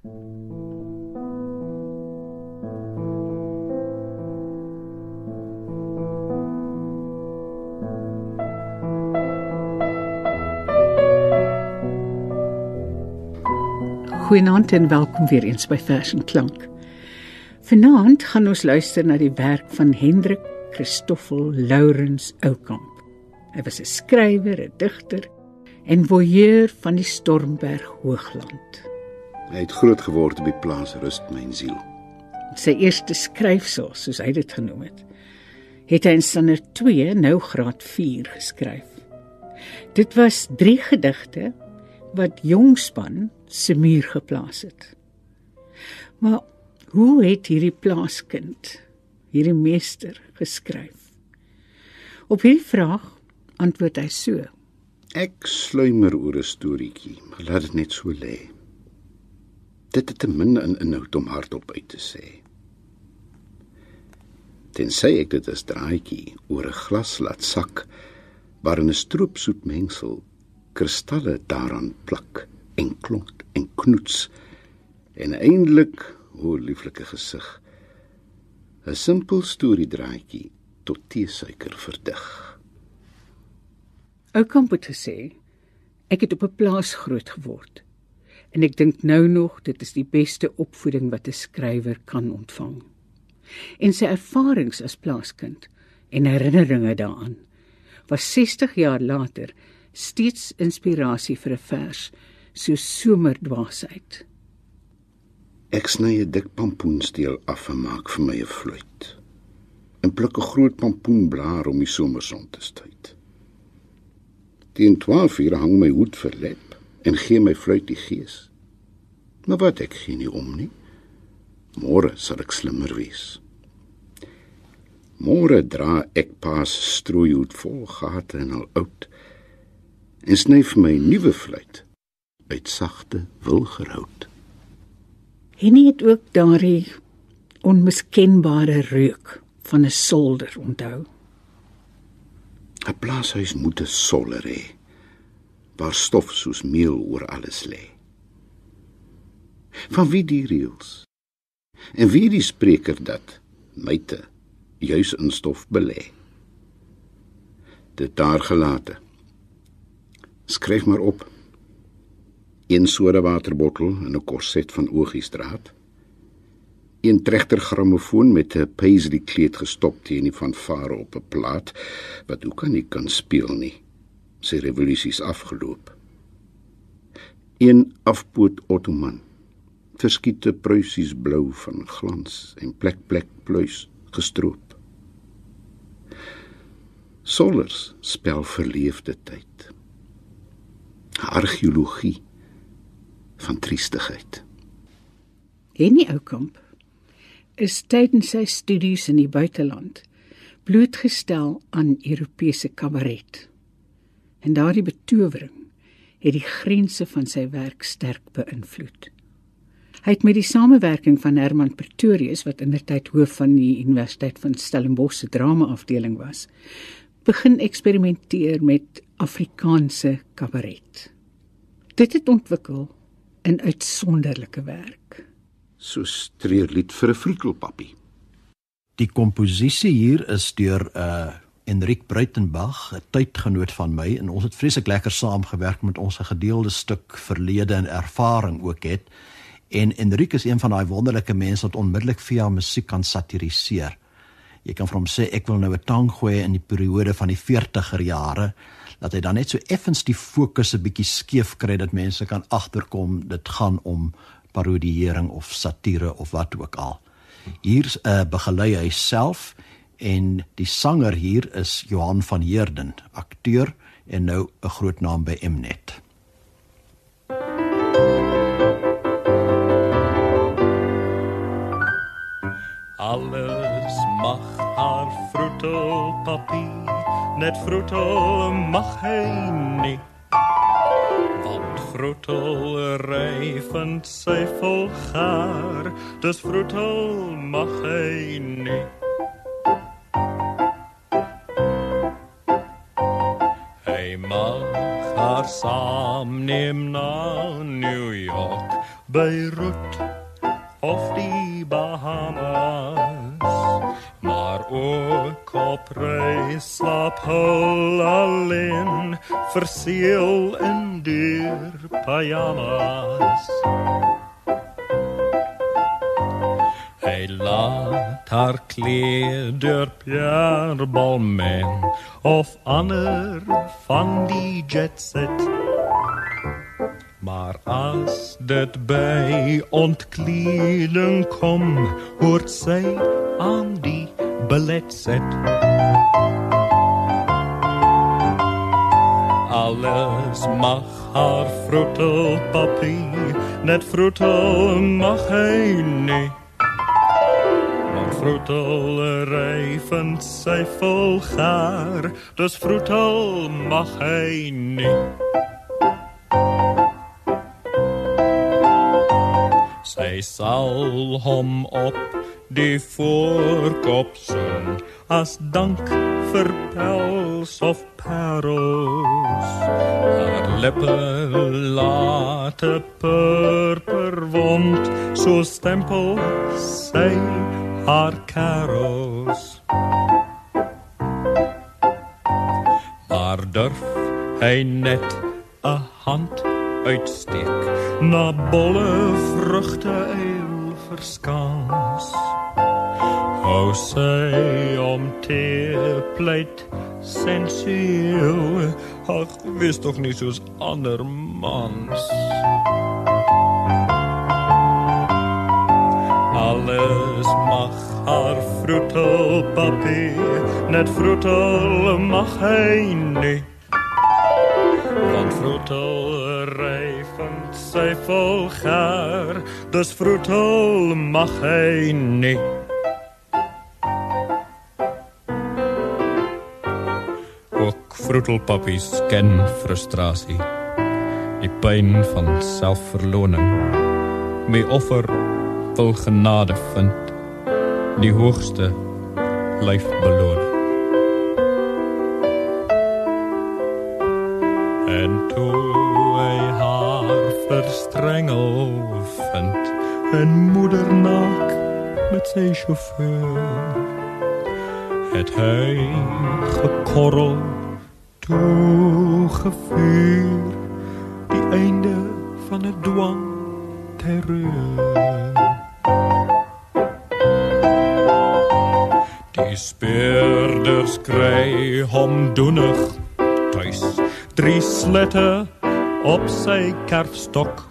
Goeienaand en welkom weer eens by Vers en Klank. Vanaand gaan ons luister na die werk van Hendrik Christoffel Lourens Oukamp. Hy was 'n skrywer, 'n digter en voyeur van die Stormberg Hoogland. Hy het groot geword op die plaas Rust myn siel. Sy eerste skryfsel, soos hy dit genoem het, het hy in standaard 2, nou graad 4 geskryf. Dit was 3 gedigte wat Jongspan se muur geplaas het. Maar hoe het hierdie plaaskind, hierdie meester geskryf? Op hierdie vraag antwoord hy so: Ek sluimer oor 'n storieetjie, maar laat dit net so lê. Dit het te min in inhoud om hardop uit te sê. Tensy ek dit as draaitjie oor 'n glas laat sak, waarin 'n stroopsoet mengsel kristalle daaraan plak en klonk en knoets en eindelik hoe lieflike gesig 'n simpel storie draaitjie tot teesuiker verdig. Ou kamp het gesê ek het op 'n plaas groot geword en ek dink nou nog dit is die beste opvoeding wat 'n skrywer kan ontvang. En sy ervarings as plaaskind en herinneringe daaraan was 60 jaar later steeds inspirasie vir 'n vers so somerdwaasheid. Ek sny 'n dik pampoensteel af en maak vir my 'n fluit. En pluk 'n groot pampoenblaar om die somerson te stuit. Teen 12 uur hang my hoed verlep en gee my fluit die gees. Maar wat ek gee nie om nie. Môre sal ek slimmer wees. Môre dra ek pas strooihoed vol gate en al oud en sny vir my nuwe fluit uit sagte wilgerhout. Henny het ook daardie onmiskenbare reuk van 'n solder onthou. 'n Plaashuis moet 'n soller hê waar stof soos meel oor alles lê. Van wie die reëls? En wie die spreker dat myte juis in stof belê? Dit daar gelate. Skryf maar op een sodawaterbottel in 'n korset van Ogiestraat, een trechter grammofoon met 'n paisley kleed gestop teen die van vare op 'n plaat wat ook aan nie kan speel nie. Sy revolusies afgeloop. Een afpoot ottoman. Verskiete pruisies blou van glans en plek plek pluis gestroop. Solers spel verleefde tyd. Argeologie van triestigheid. Henny Oukamp is tydens sy studies in die buiteland blootgestel aan Europese kabaret. En daardie betowering het die grense van sy werk sterk beïnvloed. Hy het met die samewerking van Herman Pretorius wat indertyd hoof van die Universiteit van Stellenbosch se drama afdeling was, begin eksperimenteer met Afrikaanse kabaret. Dit het ontwikkel in uitsonderlike werk. So streerlied vir 'n vriekelpappie. Die komposisie hier is deur 'n uh, Enrique Bruitenberg, 'n tydgenoot van my en ons het vreeslik lekker saamgewerk met ons gedeelde stuk verlede en ervaring ook het. En Enrique is een van daai wonderlike mense wat onmiddellik via musiek kan satiriseer. Jy kan vir hom sê ek wil nou 'n tango hê in die periode van die 40er jare dat hy dan net so effens die fokus 'n bietjie skeef kry dat mense kan agterkom dit gaan om parodiering of satire of wat ook al. Hier's 'n uh, begelei hy self en die sanger hier is Johan van Heerden, akteur en nou 'n groot naam by Mnet. Alles mag haar vroetelpapier net vroetel mag hy nie want vroetel ryfend sy volgaar dis vroetel mag hy nie haar saam neem na New York Beirut of die Bahamas. Maar ook op reis slaap hul alleen, verseël in deur pyjamas. Hy laat haar kleed deur Pierre Balmain of ander van die jet set. Maar as dit by ontkleding kom, hoort sy aan die belet set. Alles mag haar vroetel papie, net vroetel mag hy nie. Want vroetel ryfen sy vol gaar, dus vroetel mag hy nie. Sy sal hom op die voorkop sing as dank vir pels of parels. Haar lippe late purper wond, so stempel sy haar carols. Maar durf hy net 'n hand uitsteek na bolle vrugte eil verskans. Hou sy om te pleit sensueel, ag wis tog nie soos ander mans. Alles mag haar vroetel papier, net vroetel mag hy nie. Want vroetel ryfend sy vol gaar, dus vroetel mag hy nie. Ook vroetelpappies ken frustrasie, die pyn van selfverloning. My offer wil genade vind, die hoogste lyf beloon. En toe hy haar verstrengel vind, en moeder naak met sy chauffeur, het hy gekorrel toegevuur, die einde van 'n dwang terreur. Die speurders kry hom doenig tuis. Drie slette op sy kerfstok.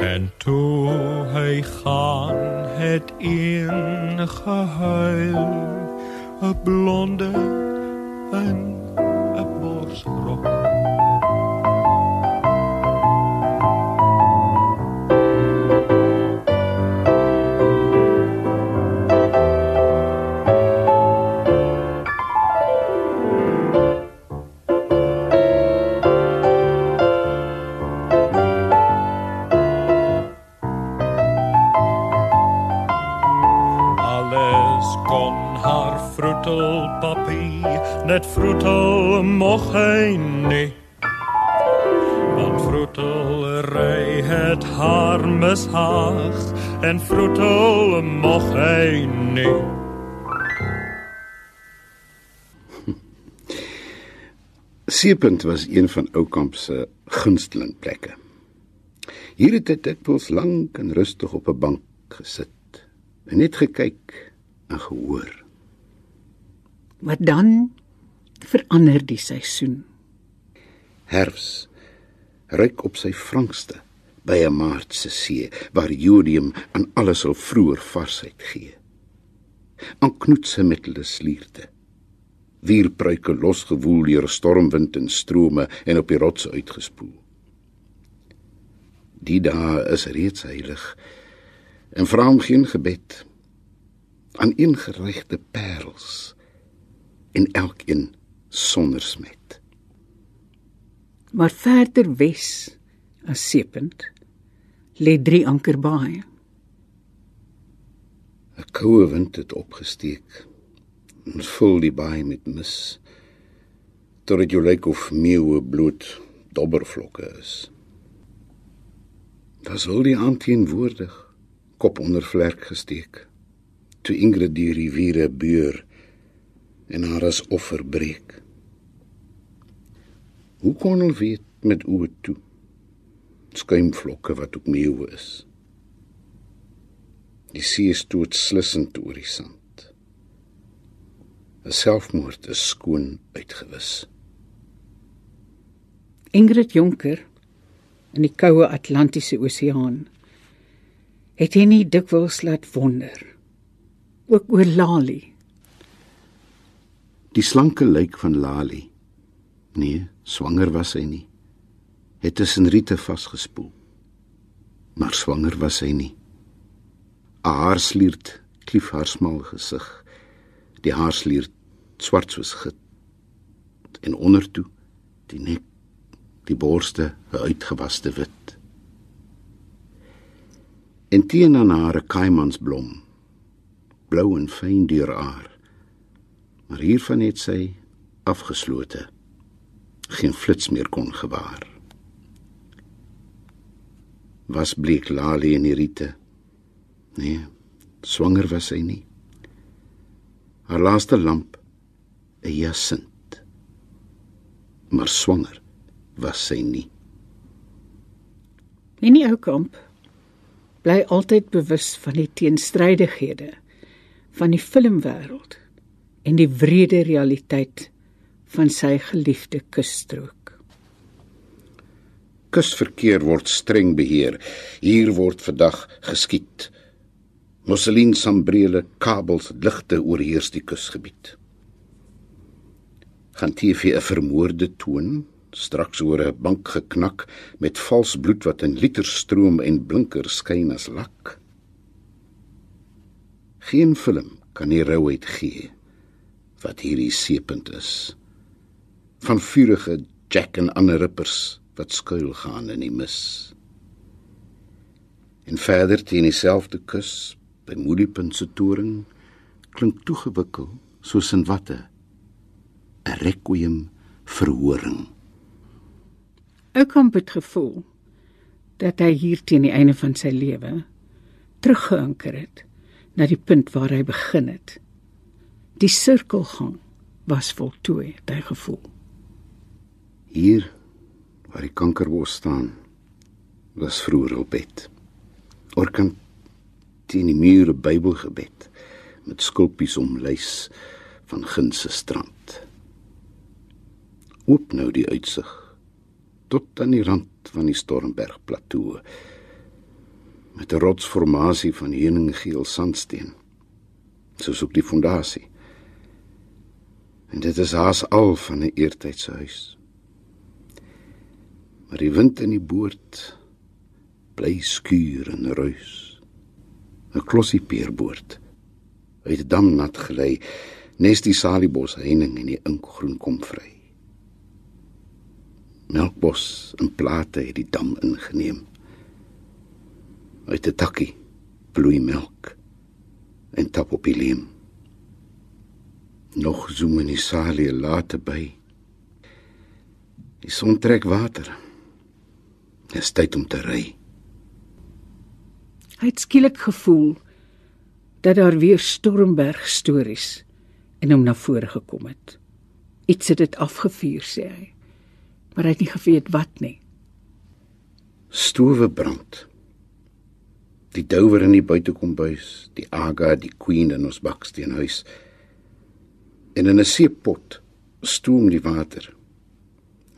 En toe hy gaan het een gehuil, 'n blonde in net vroetel moch hy nie. Want vroetel ry het haar mishaag, en vroetel moch hy nie. Seepunt was een van Oukamp se gunsteling plekke. Hier het hy dikwels lank en rustig op 'n bank gesit en net gekyk en gehoor. Maar dan verander die seisoen. Herfs ryk op sy frankste by 'n maartse see waar jodium aan alles sal vroeër varsheid gee. Aan knoetse met hulle slierte. Wierpruike losgewoel deur stormwind en strome en op die rotse uitgespoel. Die dae is reeds heilig en vra hom geen gebed aan ingeregte parels en elkeen sonder smet. Maar verder wes as Seepunt lê drie ankerbaai. 'n Koue wind het opgesteek en vul die baai met mis. Tot dit jou lyk of meeue bloed dobbervlokke is. Das wil die aand teenwoordig, kop onder vlerk gesteek. Toe Ingrid die riviere beur en haar as offer breek. Hoe kon hulle weet met oë toe? Skuimvlokke wat ook meeuwe is. Die see stoot slissend oor die sand. 'n Selfmoord is skoon uitgewis. Ingrid Jonker in die koue Atlantiese Oseaan het hy nie dikwels laat wonder ook oor Lali. Die slanke lijk van Lali. Nee, swanger was sy nie. Het tussen riete vasgespoel. Maar swanger was sy nie. 'n Haarsliert klief haar smal gesig. Die haarsliert swart soos git en ondertoe die nek die borste uitgewaste wit. En teen aan haar 'n kaimansblom, blou en fyn deur haar. Maar hiervan het sy afgeslote. Geen flits meer kon gewaar. Was bleek Lali in die riete. Nee, swanger was sy nie. Haar laaste lamp 'n jasint. Maar swanger was sy nie. En die ou kamp bly altyd bewus van die teenstrydighede van die filmwêreld en die wrede realiteit van sy geliefde kusstrook. Kusverkeer word streng beheer. Hier word vandag geskiet. Musselin sambrele kabels ligte oorheers die kusgebied. Gaan TV 'n vermoorde toon straks oor 'n bank geknak met vals bloed wat in liter stroom en blinker skyn as lak. Geen film kan die rouheid gee wat hierdie seepunt is van vurige Jack en ander rippers wat skuil gaan in die mis. En verder teen dieselfde kus by Moeliepunt se toring klink toegewikkel soos in watte 'n requiem verhoring. Oukamp het gevoel dat hy hier teen die einde van sy lewe teruggeanker het na die punt waar hy begin het. Die sirkelgang was voltooi, het hy gevoel. Hier waar die kankerbos staan, was vroeër op bed. Orkan teen die mure Bybelgebed met skulpies omlys van ginse strand. Oop nou die uitsig tot aan die rand van die Stormberg plateau met 'n rotsformasie van heuninggeel sandsteen soos ook die fondasie en dit is haas al van 'n eertydse huis maar die wind in die boord bly skuur en ruis 'n klossie peerboord uit die dam nat gelei nes die saliebos heining en die inkgroen kom vry melkbos in plate het die dam ingeneem. Uit 'n takkie vloei melk en tap op die leem. Nog zoem in die salie late by. Die son trek water. Dit is tyd om te ry. Hy het skielik gevoel dat daar weer Stormberg stories in hom na vore gekom het. Iets het dit afgevuur, sê hy maar hy het nie geweet wat nie. Stowe brand. Die douwer in die buitekombuis, die aga, die queen in ons baksteenhuis. En in 'n seepot stoom die water.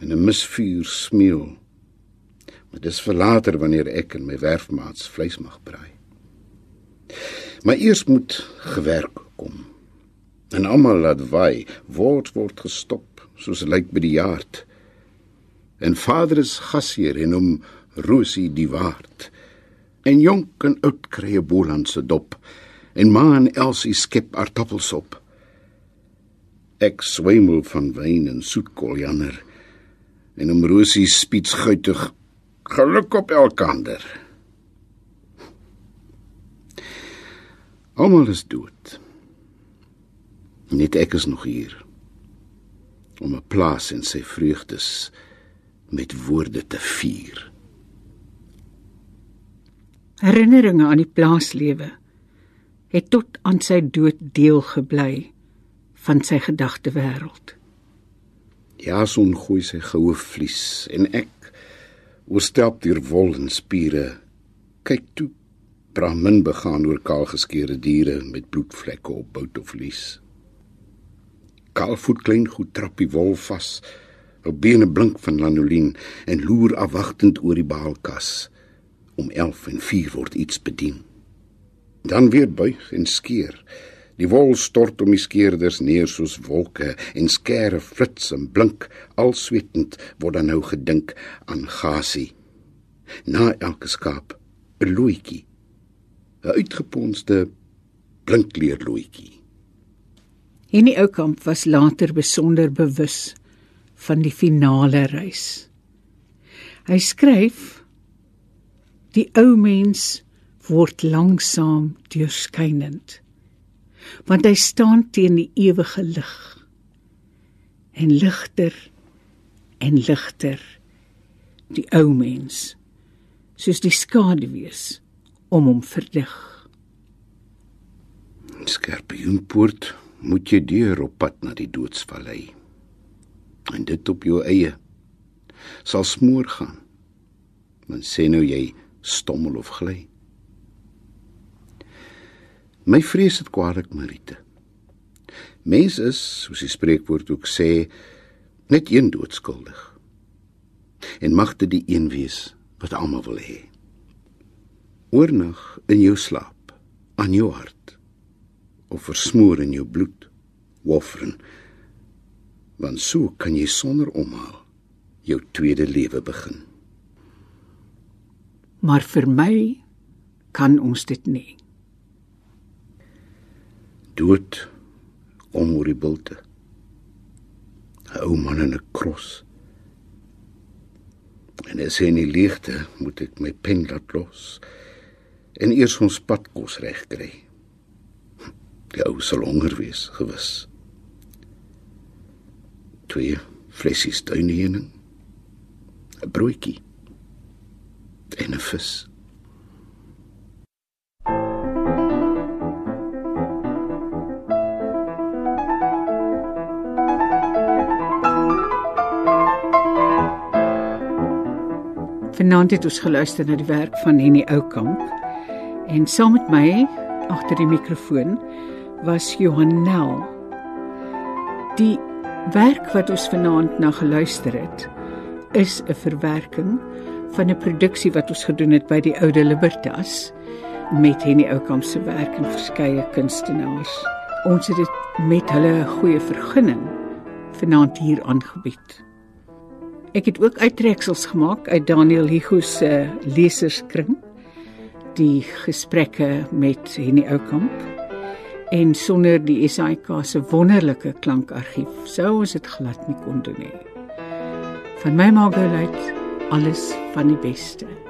En 'n misvuur smeul. Maar dis vir later wanneer ek en my werfmaats vleis mag braai. Maar eers moet gewerk kom. En almal laat waai, word word gestop, soos lyk by die jaart en vader is gasheer en hom Rosie die waard. En jonk en oud krye Boland se dop en ma en Elsie skep aartappels op. Ek swemel van wyn en soet koljander en om Rosie spiets guitig geluk op elkander. Almal is dood. Net ek is nog hier om 'n plaas in sy vreugdes met woorde te vier. Herinneringe aan die plaaslewe het tot aan sy dood deel gebly van sy gedagtewêreld. Jason gooi sy goue vlies en ek oorstelp deur wol en spiere. Kyk toe, Brahmin begaan oor kaal geskeurde diere met bloedvlekke op bout of vlies. Kaalvoet klein goed trap die wol vas. Op bene blink van lanolien en loer afwagtend oor die baalkas. Om 11 en 4 word iets bedien. Dan weer buig en skeer. Die wol stort om die skeerders neer soos wolke en skare flits en blink, al swetend word dan nou gedink aan gasie. Na elke skaap 'n loetjie. 'n Uitgeponste blinkleer loetjie. Henny Oukamp was later besonder bewus van die finale reis. Hy skryf: Die ou mens word langsam deurskynend want hy staan teen die ewige lig. En ligter en ligter die ou mens soos die skaduwees om hom verdig skerpioenpoort moet jy deur op pad na die doodsvallei. En dit op jou eie. Sal smoor gaan. Men sê nou jy stommel of gly My vrees het kwaadelik Marite. Mens is, soos die spreekwoord ook sê, net een doodskuldig. En mag dit die een wees wat almal wil hê. Oornag in jou slaap, aan jou hart of versmoor in jou bloed, woffren. Want so kan jy sonder omhaal jou tweede lewe begin. Maar vir my kan ons dit nie dood om oor die bulte. 'n Ou man in 'n kros. En as hy nie ligte, moet ek my pen laat los en eers ons padkos reg kry. Die ou sal honger wees, gewis. Twee flessies tuiniening. 'n broodjie en 'n vis. Vanaand het ons geluister na die werk van Henny Oukamp en saam met my agter die mikrofoon was Johan Nel. Die werk wat ons vanaand na geluister het is 'n verwerking van 'n produksie wat ons gedoen het by die Oude Libertas met Henny Oukamp se werk en verskeie kunstenaars. Ons het dit met hulle goeie vergunning vanaand hier aangebied. Ek het ook uittreksels gemaak uit Daniel Hugo se leserskring. Die gesprekke met Henny Oukamp en sonder die SAIK se wonderlike klankargief sou ons dit glad nie kon doen nie. Van my Margaret alles van die beste.